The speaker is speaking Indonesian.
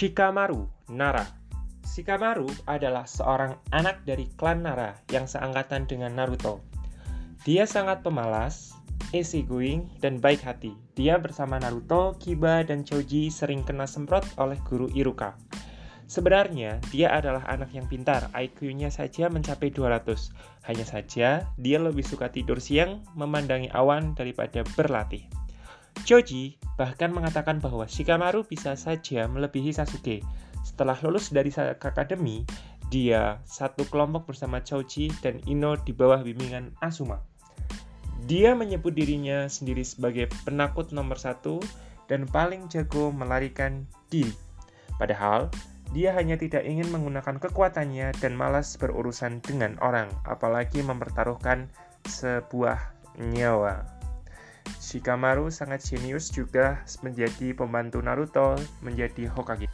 Shikamaru Nara Shikamaru adalah seorang anak dari klan Nara yang seangkatan dengan Naruto. Dia sangat pemalas, easygoing, dan baik hati. Dia bersama Naruto, Kiba, dan Choji sering kena semprot oleh guru Iruka. Sebenarnya, dia adalah anak yang pintar, IQ-nya saja mencapai 200. Hanya saja, dia lebih suka tidur siang, memandangi awan daripada berlatih. Choji bahkan mengatakan bahwa Shikamaru bisa saja melebihi Sasuke. Setelah lulus dari akademi, dia satu kelompok bersama Choji dan Ino di bawah bimbingan Asuma. Dia menyebut dirinya sendiri sebagai penakut nomor satu dan paling jago melarikan diri. Padahal, dia hanya tidak ingin menggunakan kekuatannya dan malas berurusan dengan orang, apalagi mempertaruhkan sebuah nyawa. Shikamaru sangat jenius juga menjadi pembantu Naruto menjadi Hokage.